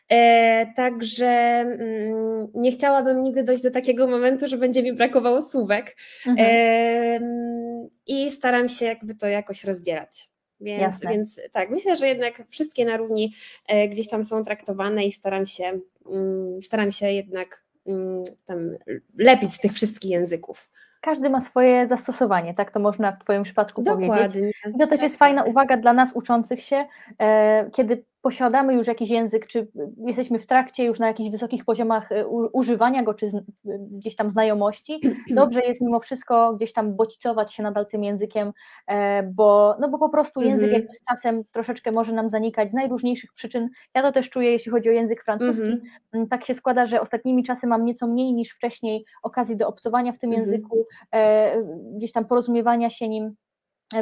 E, Także mm, nie chciałabym nigdy dojść do takiego momentu, że będzie mi brakowało słówek. Mhm. I staram się jakby to jakoś rozdzielać. Więc, Jasne. więc tak, myślę, że jednak wszystkie na równi e, gdzieś tam są traktowane i staram się, mm, staram się jednak mm, tam lepić z tych wszystkich języków. Każdy ma swoje zastosowanie, tak to można w Twoim przypadku powiedzieć. Dokładnie. I to też Tak, jest fajna tak. uwaga dla nas uczących się, e, kiedy posiadamy już jakiś język, czy jesteśmy w trakcie już na jakichś wysokich poziomach używania go, czy gdzieś tam znajomości, dobrze jest mimo wszystko gdzieś tam bodźcować się nadal tym językiem, bo, no bo po prostu język mm -hmm. jakby z czasem troszeczkę może nam zanikać z najróżniejszych przyczyn. Ja to też czuję, jeśli chodzi o język francuski. Mm -hmm. Tak się składa, że ostatnimi czasy mam nieco mniej niż wcześniej okazji do obcowania w tym mm -hmm. języku, gdzieś tam porozumiewania się nim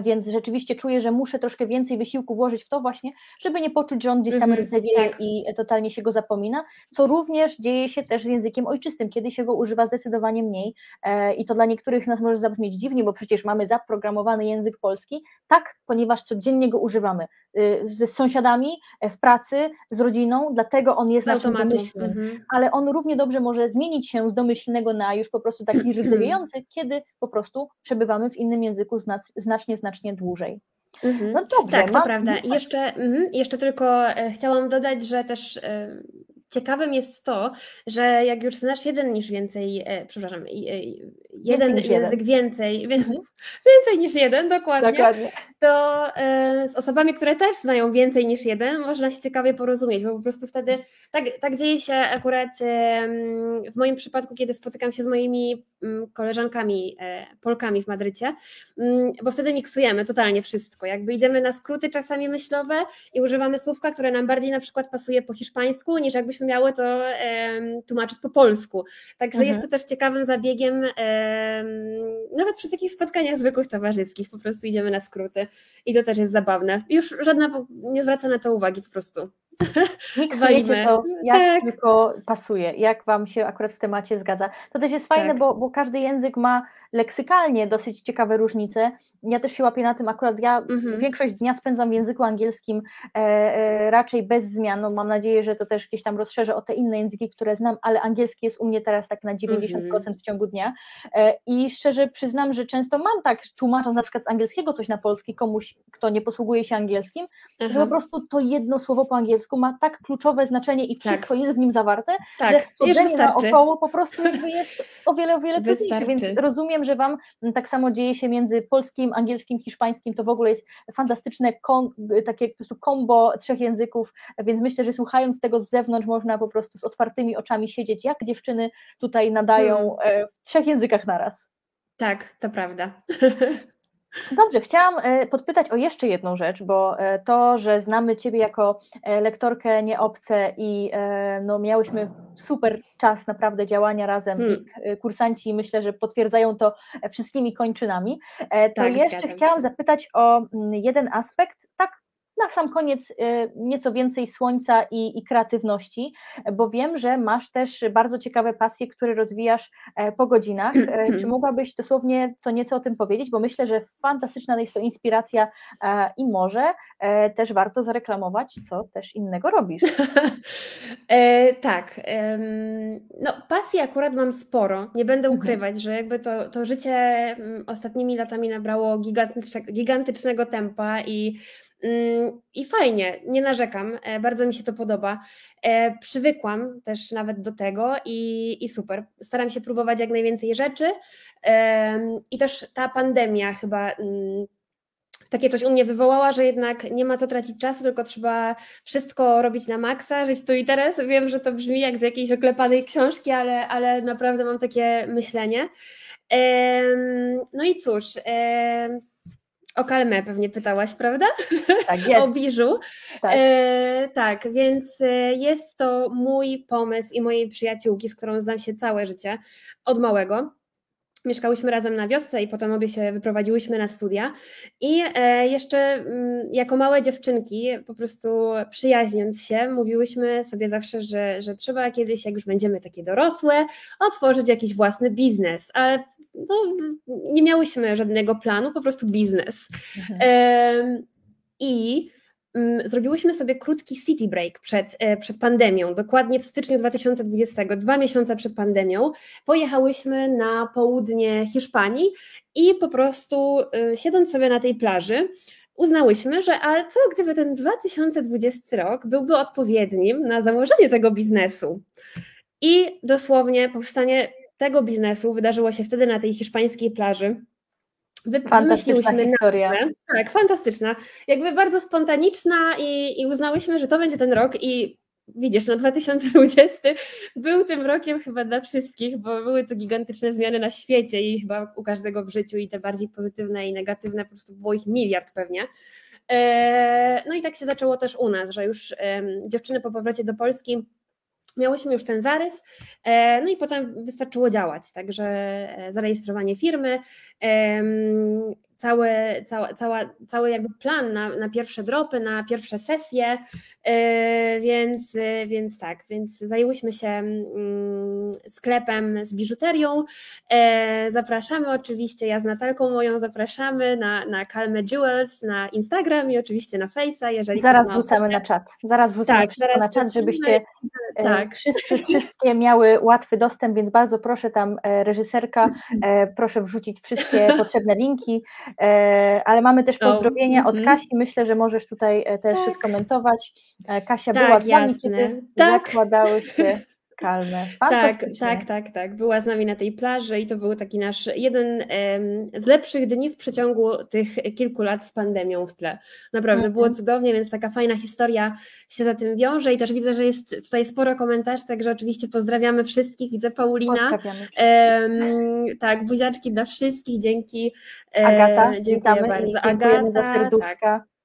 więc rzeczywiście czuję, że muszę troszkę więcej wysiłku włożyć w to właśnie, żeby nie poczuć, że on gdzieś tam rdzewieje mm, tak. i totalnie się go zapomina, co również dzieje się też z językiem ojczystym, kiedy się go używa zdecydowanie mniej e, i to dla niektórych z nas może zabrzmieć dziwnie, bo przecież mamy zaprogramowany język polski, tak, ponieważ codziennie go używamy y, ze sąsiadami, e, w pracy, z rodziną, dlatego on jest naszym domyślnym, mhm. ale on równie dobrze może zmienić się z domyślnego na już po prostu taki rdzewiejący, kiedy po prostu przebywamy w innym języku znacznie znacznie dłużej. Mhm. No dobrze. Tak, to prawda. Jeszcze, mm, jeszcze tylko e, chciałam dodać, że też e, ciekawym jest to, że jak już znasz jeden niż więcej, e, przepraszam, e, jeden niż język jeden. więcej, mhm. więcej niż jeden, dokładnie, dokładnie. To e, z osobami, które też znają więcej niż jeden, można się ciekawie porozumieć, bo po prostu wtedy tak, tak dzieje się akurat w moim przypadku, kiedy spotykam się z moimi mm, koleżankami e, Polkami w Madrycie, mm, bo wtedy miksujemy totalnie wszystko, jakby idziemy na skróty czasami myślowe i używamy słówka, które nam bardziej na przykład pasuje po hiszpańsku, niż jakbyśmy miały to tłumaczyć po polsku. Także mhm. jest to też ciekawym zabiegiem, nawet przy takich spotkaniach zwykłych towarzyskich, po prostu idziemy na skróty i to też jest zabawne. Już żadna nie zwraca na to uwagi po prostu. Miksujecie to, jak tak. tylko pasuje, jak Wam się akurat w temacie zgadza. To też jest fajne, tak. bo, bo każdy język ma leksykalnie dosyć ciekawe różnice. Ja też się łapię na tym, akurat ja mhm. większość dnia spędzam w języku angielskim e, e, raczej bez zmian. No, mam nadzieję, że to też gdzieś tam rozszerzę o te inne języki, które znam, ale angielski jest u mnie teraz tak na 90% mhm. w ciągu dnia. E, I szczerze przyznam, że często mam tak, tłumacząc na przykład z angielskiego coś na polski komuś, kto nie posługuje się angielskim, mhm. że po prostu to jedno słowo po angielsku ma tak kluczowe znaczenie i tak. wszystko tak. jest w nim zawarte, tak. że chodzenie naokoło po prostu jakby jest o wiele, o wiele trudniejsze, więc rozumiem, że Wam tak samo dzieje się między polskim, angielskim, hiszpańskim, to w ogóle jest fantastyczne kom, takie po prostu kombo trzech języków, więc myślę, że słuchając tego z zewnątrz można po prostu z otwartymi oczami siedzieć, jak dziewczyny tutaj nadają hmm. E, w trzech językach naraz. Tak, to prawda. Dobrze, chciałam e, podpytać o jeszcze jedną rzecz, bo e, to, że znamy Ciebie jako e, lektorkę nieobce i no, miałyśmy super czas naprawdę działania razem hmm. i kursanci myślę, że potwierdzają to wszystkimi kończynami, to tak, jeszcze chciałam zapytać o mm, jeden aspekt, tak na sam koniec y, nieco więcej słońca i, i, kreatywności, bo wiem, że masz też bardzo ciekawe pasje, które rozwijasz e, po godzinach. E, czy mogłabyś dosłownie co nieco o tym powiedzieć? Bo myślę, że fantastyczna jest to inspiracja e, i może też warto zareklamować, co też innego robisz. e, tak. No, pasji akurat mam sporo. Nie będę mhm. ukrywać, że jakby to, to życie mm, ostatnimi latami nabrało gigantycznego tempa i I fajnie, nie narzekam, e, bardzo mi się to podoba. E, przywykłam też nawet do tego i, i super. Staram się próbować jak najwięcej rzeczy. I też ta pandemia chyba mm, takie coś u mnie wywołała, że jednak nie ma co tracić czasu, tylko trzeba wszystko robić na maksa, żyć tu i teraz. Wiem, że to brzmi jak z jakiejś oklepanej książki, ale, ale naprawdę mam takie myślenie. No i cóż, o Kalmę pewnie pytałaś, prawda? Tak, jest. o biżu. Tak. E, tak, więc e, jest to mój pomysł i mojej przyjaciółki, z którą znam się całe życie, od małego. Mieszkałyśmy razem na wiosce i potem obie się wyprowadziłyśmy na studia. I e, jeszcze mm, jako małe dziewczynki, po prostu przyjaźniąc się, mówiłyśmy sobie zawsze, że, że trzeba kiedyś, jak już będziemy takie dorosłe, otworzyć jakiś własny biznes. Ale no, nie miałyśmy żadnego planu, po prostu biznes. Mhm. I mm, zrobiłyśmy sobie krótki city break przed, e, przed pandemią, dokładnie w styczniu 2020, dwa miesiące przed pandemią. Pojechałyśmy na południe Hiszpanii i po prostu e, siedząc sobie na tej plaży, uznałyśmy, że ale co gdyby ten 2020 rok byłby odpowiednim na założenie tego biznesu. I dosłownie powstanie tego biznesu wydarzyło się wtedy na tej hiszpańskiej plaży. Fantastyczna historia. Tak, fantastyczna. Jakby bardzo spontaniczna i, i uznałyśmy, że to będzie ten rok i widzisz, no 2020 był tym rokiem chyba dla wszystkich, bo były to gigantyczne zmiany na świecie i chyba u każdego w życiu i te bardziej pozytywne i negatywne, po prostu było ich miliard pewnie. E, no i tak się zaczęło też u nas, że już dziewczyny po powrocie do Polski miałyśmy już ten zarys, e, no i potem wystarczyło działać, także e, zarejestrowanie firmy, cały, cała, cała, cały jakby plan na, na pierwsze dropy, na pierwsze sesje, yy, więc, yy, więc tak, więc zajęłyśmy się yy, sklepem z biżuterią. Zapraszamy oczywiście, ja z Natalką moją zapraszamy na, na Calme Jewels, na Instagram i oczywiście na Face'a, jeżeli Zaraz wrzucamy na czat, zaraz wrzucamy tak, wszystko na czat, żebyście tak. wszyscy, wszystkie miały łatwy dostęp, więc bardzo proszę tam reżyserka, proszę wrzucić wszystkie potrzebne linki, E, ale mamy też pozdrowienia od mhm. Kasi, myślę, że możesz tutaj e, też tak. skomentować. E, Kasia tak, była z Wami, kiedy tak. zakładały się Tak, tak, tak, tak. Była z nami na tej plaży i to był taki nasz jeden z lepszych dni w przeciągu tych kilku lat z pandemią w tle. Naprawdę -hmm. było cudownie, więc taka fajna historia się za tym wiąże i też widzę, że jest tutaj sporo komentarzy, także oczywiście pozdrawiamy wszystkich. Widzę Paulina. Um, tak, buziaczki dla wszystkich, dzięki. Agata, dziękuję witamy bardzo. Agata, za serduszka. Tak.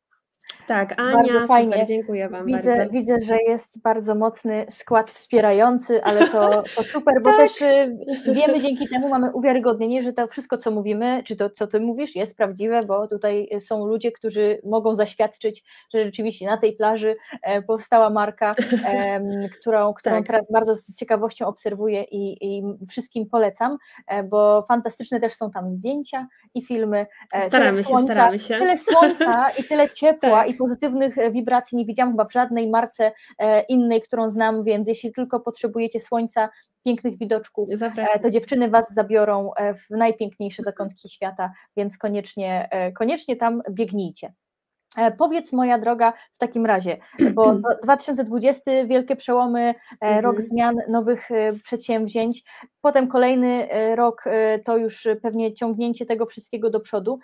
Tak, Ania, bardzo fajnie. Super, dziękuję Wam widzę, bardzo. Widzę, że jest bardzo mocny skład wspierający, ale to, to super, bo tak. też y, wiemy dzięki temu, mamy uwiarygodnienie, że to wszystko, co mówimy, czy to, co Ty mówisz, jest prawdziwe, bo tutaj są ludzie, którzy mogą zaświadczyć, że rzeczywiście na tej plaży e, powstała marka, którą, którą tak. teraz bardzo z ciekawością obserwuję i, i wszystkim polecam, e, bo fantastyczne też są tam zdjęcia i filmy. E, staramy się, słońca, staramy się. Tyle słońca i tyle ciepła tak. i pozytywnych e, wibracji nie widziałam chyba w żadnej marce e, innej, którą znam, więc jeśli tylko potrzebujecie słońca, pięknych widoczków, Zapraszam. to dziewczyny Was zabiorą w najpiękniejsze zakątki świata, więc koniecznie, koniecznie tam biegnijcie. Powiedz, moja droga, w takim razie, bo 2020 wielkie przełomy, mhm. rok zmian, nowych przedsięwzięć, potem kolejny rok to już pewnie ciągnięcie tego wszystkiego do przodu.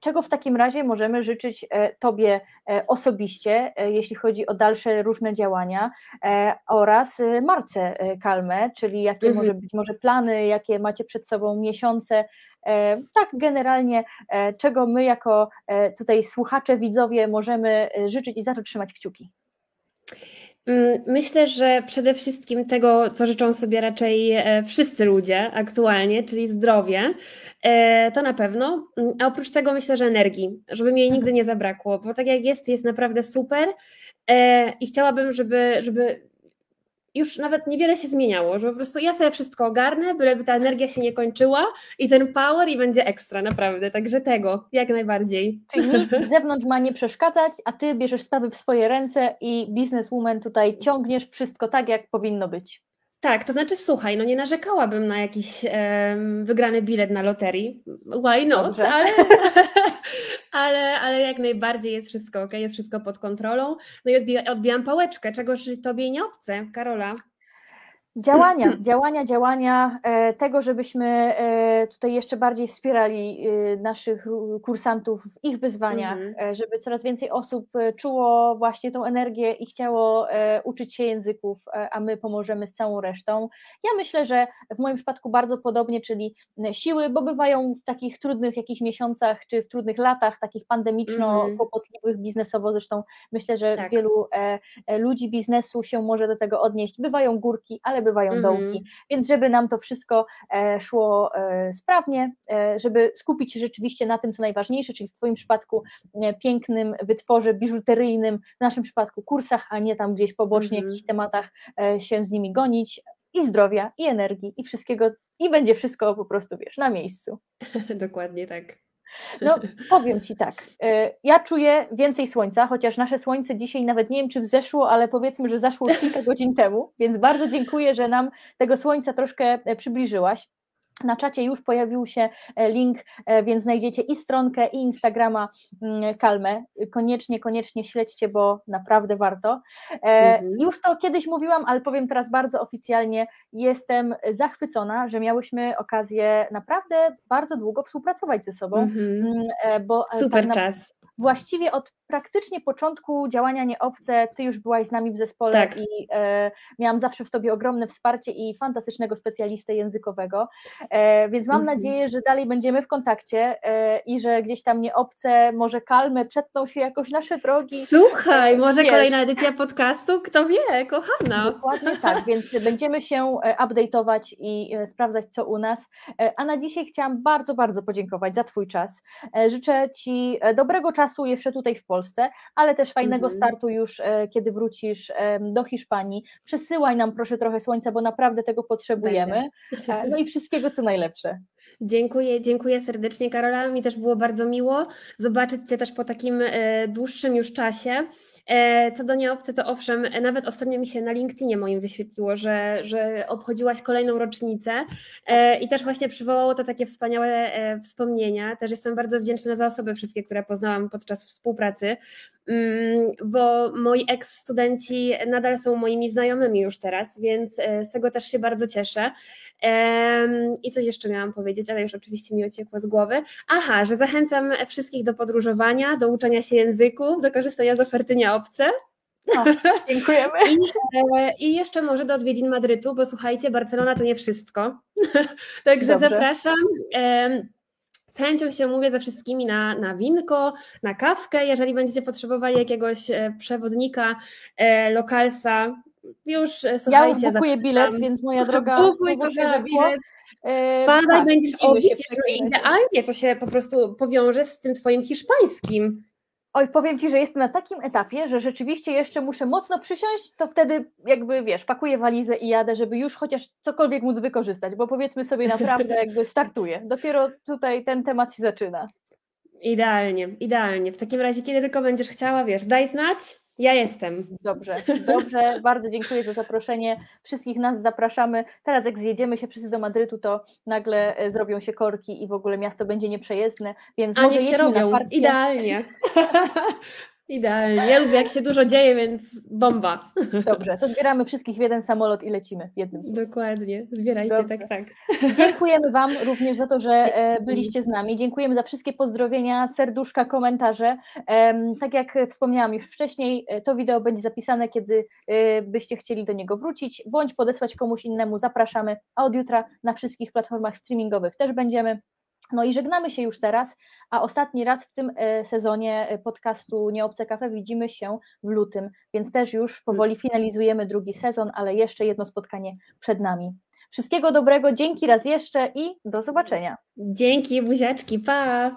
Czego w takim razie możemy życzyć e, Tobie e, osobiście, e, jeśli chodzi o dalsze różne działania oraz Marce Kalmę, czyli jakie mhm. może być może plany, jakie macie przed sobą miesiące, tak generalnie, czego my jako tutaj słuchacze, widzowie możemy życzyć i za co trzymać kciuki? Mm, myślę, że przede wszystkim tego, co życzą sobie raczej e, wszyscy ludzie aktualnie, czyli zdrowie, e, to na pewno. Mm, a oprócz tego myślę, że energii, żeby mi jej nigdy nie zabrakło, bo tak jak jest, jest naprawdę super e, i chciałabym, żeby, żeby już nawet niewiele się zmieniało, że po prostu ja sobie wszystko ogarnę, byleby ta energia się nie kończyła i ten power i będzie ekstra, naprawdę, także tego, jak najbardziej. Czyli nikt z zewnątrz ma nie przeszkadzać, a ty bierzesz sprawy w swoje ręce i bizneswoman tutaj ciągniesz wszystko tak, jak powinno być. Tak, to znaczy słuchaj, no nie narzekałabym na jakiś um, wygrany bilet na loterii. Why not? Ale, ale, ale jak najbardziej jest wszystko ok, jest wszystko pod kontrolą. No i odbijam, pałeczkę, czegoż tobie nie obce, Karola. Działania, działania, działania, e, tego, żebyśmy e, tutaj jeszcze bardziej wspierali e, naszych kursantów w ich wyzwaniach, mm-hmm. żeby coraz więcej osób czuło właśnie tą energię i chciało uczyć się języków, a my pomożemy z całą resztą. Ja myślę, że w moim przypadku bardzo podobnie, czyli siły, bo bywają w takich trudnych jakichś miesiącach, czy w trudnych latach, takich pandemiczno-kłopotliwych mm-hmm. biznesowo, zresztą myślę, że tak. wielu ludzi biznesu się może do tego odnieść. Bywają górki, ale bywają mm dołki, więc żeby nam to wszystko e, szło e, sprawnie, e, żeby skupić się rzeczywiście na tym, co najważniejsze, czyli w Twoim przypadku pięknym wytworze biżuteryjnym, w naszym przypadku kursach, a nie tam gdzieś pobocznie mm -hmm. jakichś tematach się z nimi gonić, i zdrowia, i energii, i wszystkiego, i będzie wszystko po prostu, wiesz, na miejscu. Dokładnie tak. No, powiem Ci tak, e, ja czuję więcej słońca, chociaż nasze słońce dzisiaj nawet nie wiem, czy wzeszło, ale powiedzmy, że zaszło kilka godzin temu, więc bardzo dziękuję, że nam tego słońca troszkę e, przybliżyłaś. Na czacie już pojawił się e, link, e, więc znajdziecie i stronkę, i Instagrama mm, Kalmę. Koniecznie, koniecznie śledźcie, bo naprawdę warto. E, mhm. Już to kiedyś mówiłam, ale powiem teraz bardzo oficjalnie. Jestem zachwycona, że miałyśmy okazję naprawdę bardzo długo współpracować ze sobą. Mhm. Mm, bo Super tak czas właściwie od praktycznie początku działania Nieobce, ty już byłaś z nami w zespole tak. i e, miałam zawsze w tobie ogromne wsparcie i fantastycznego specjalistę językowego, e, więc mam -hmm. nadzieję, że dalej będziemy w kontakcie e, i że gdzieś tam Nieobce, może kalmy, przetną się jakoś nasze drogi. Słuchaj, może wiesz. kolejna edycja podcastu, kto wie, kochana. Dokładnie tak, więc będziemy się e, update'ować i e, sprawdzać, co u nas, e, a na dzisiaj chciałam bardzo, bardzo podziękować za twój czas. Życzę ci dobrego czasu jeszcze tutaj w Polsce, ale też fajnego mm -hmm. startu już, e, kiedy wrócisz do Hiszpanii. Przesyłaj nam proszę trochę słońca, bo naprawdę tego potrzebujemy. Będę. E, no i wszystkiego co najlepsze. Dziękuję, dziękuję serdecznie Karola. Mi też było bardzo miło zobaczyć Cię też po takim e, dłuższym już czasie. E, co do nieobcy, to owszem, nawet ostatnio mi się na LinkedInie moim wyświetliło, że, że obchodziłaś kolejną rocznicę e, i też właśnie przywołało to takie wspaniałe e, wspomnienia. Też jestem bardzo wdzięczna za osoby wszystkie, które poznałam podczas współpracy, bo moi ex-studenci nadal są moimi znajomymi już teraz, więc z tego też się bardzo cieszę. I coś jeszcze miałam powiedzieć, ale już oczywiście mi uciekło z głowy. Aha, że zachęcam wszystkich do podróżowania, do uczenia się języków, do korzystania z oferty nieobcy obce. No, dziękujemy. I, e, I, jeszcze może do odwiedzin Madrytu, bo słuchajcie, Barcelona to nie wszystko. Także Dobrze. zapraszam. Z chęcią się mówię ze wszystkimi na, na winko, na kawkę. Jeżeli będziecie potrzebowali jakiegoś e, przewodnika, e, lokalsa, już słuchajcie. Ja już bukuję bilet, więc moja droga, Bukuj, że bilet. Badaj, tak, będziesz obić, idealnie to się po prostu powiąże z tym twoim hiszpańskim. Oj, powiem Ci, że jestem na takim etapie, że rzeczywiście jeszcze muszę mocno przysiąść, to wtedy jakby, wiesz, pakuję walizę i jadę, żeby już chociaż cokolwiek móc wykorzystać, bo powiedzmy sobie naprawdę jakby startuję. Dopiero tutaj ten temat się zaczyna. Idealnie, idealnie. W takim razie, kiedy tylko będziesz chciała, wiesz, daj znać, ja jestem. Dobrze, dobrze. Bardzo dziękuję za zaproszenie. Wszystkich nas zapraszamy. Teraz jak zjedziemy się wszyscy do Madrytu, to nagle e, zrobią się korki i w ogóle miasto będzie nieprzejezdne, więc A może się robią. Na Idealnie. Idealnie. Ja lubię, jak się dużo dzieje, więc bomba. Dobrze, to zbieramy wszystkich w jeden samolot i lecimy w jednym. Dokładnie, zbierajcie, Dobrze. tak, tak. Dziękujemy Wam również za to, że e, byliście z nami. Dziękujemy za wszystkie pozdrowienia, serduszka, komentarze. Tak jak wspomniałam już wcześniej, e, to wideo będzie zapisane, kiedy e, byście chcieli do niego wrócić, bądź podesłać komuś innemu. Zapraszamy, a od jutra na wszystkich platformach streamingowych też będziemy. No i żegnamy się już teraz, a ostatni raz w tym e, sezonie e, podcastu Nieobce Kafe widzimy się w lutym, więc też już powoli finalizujemy drugi sezon, ale jeszcze jedno spotkanie przed nami. Wszystkiego dobrego, dzięki raz jeszcze i do zobaczenia. Dzięki, buziaczki, pa!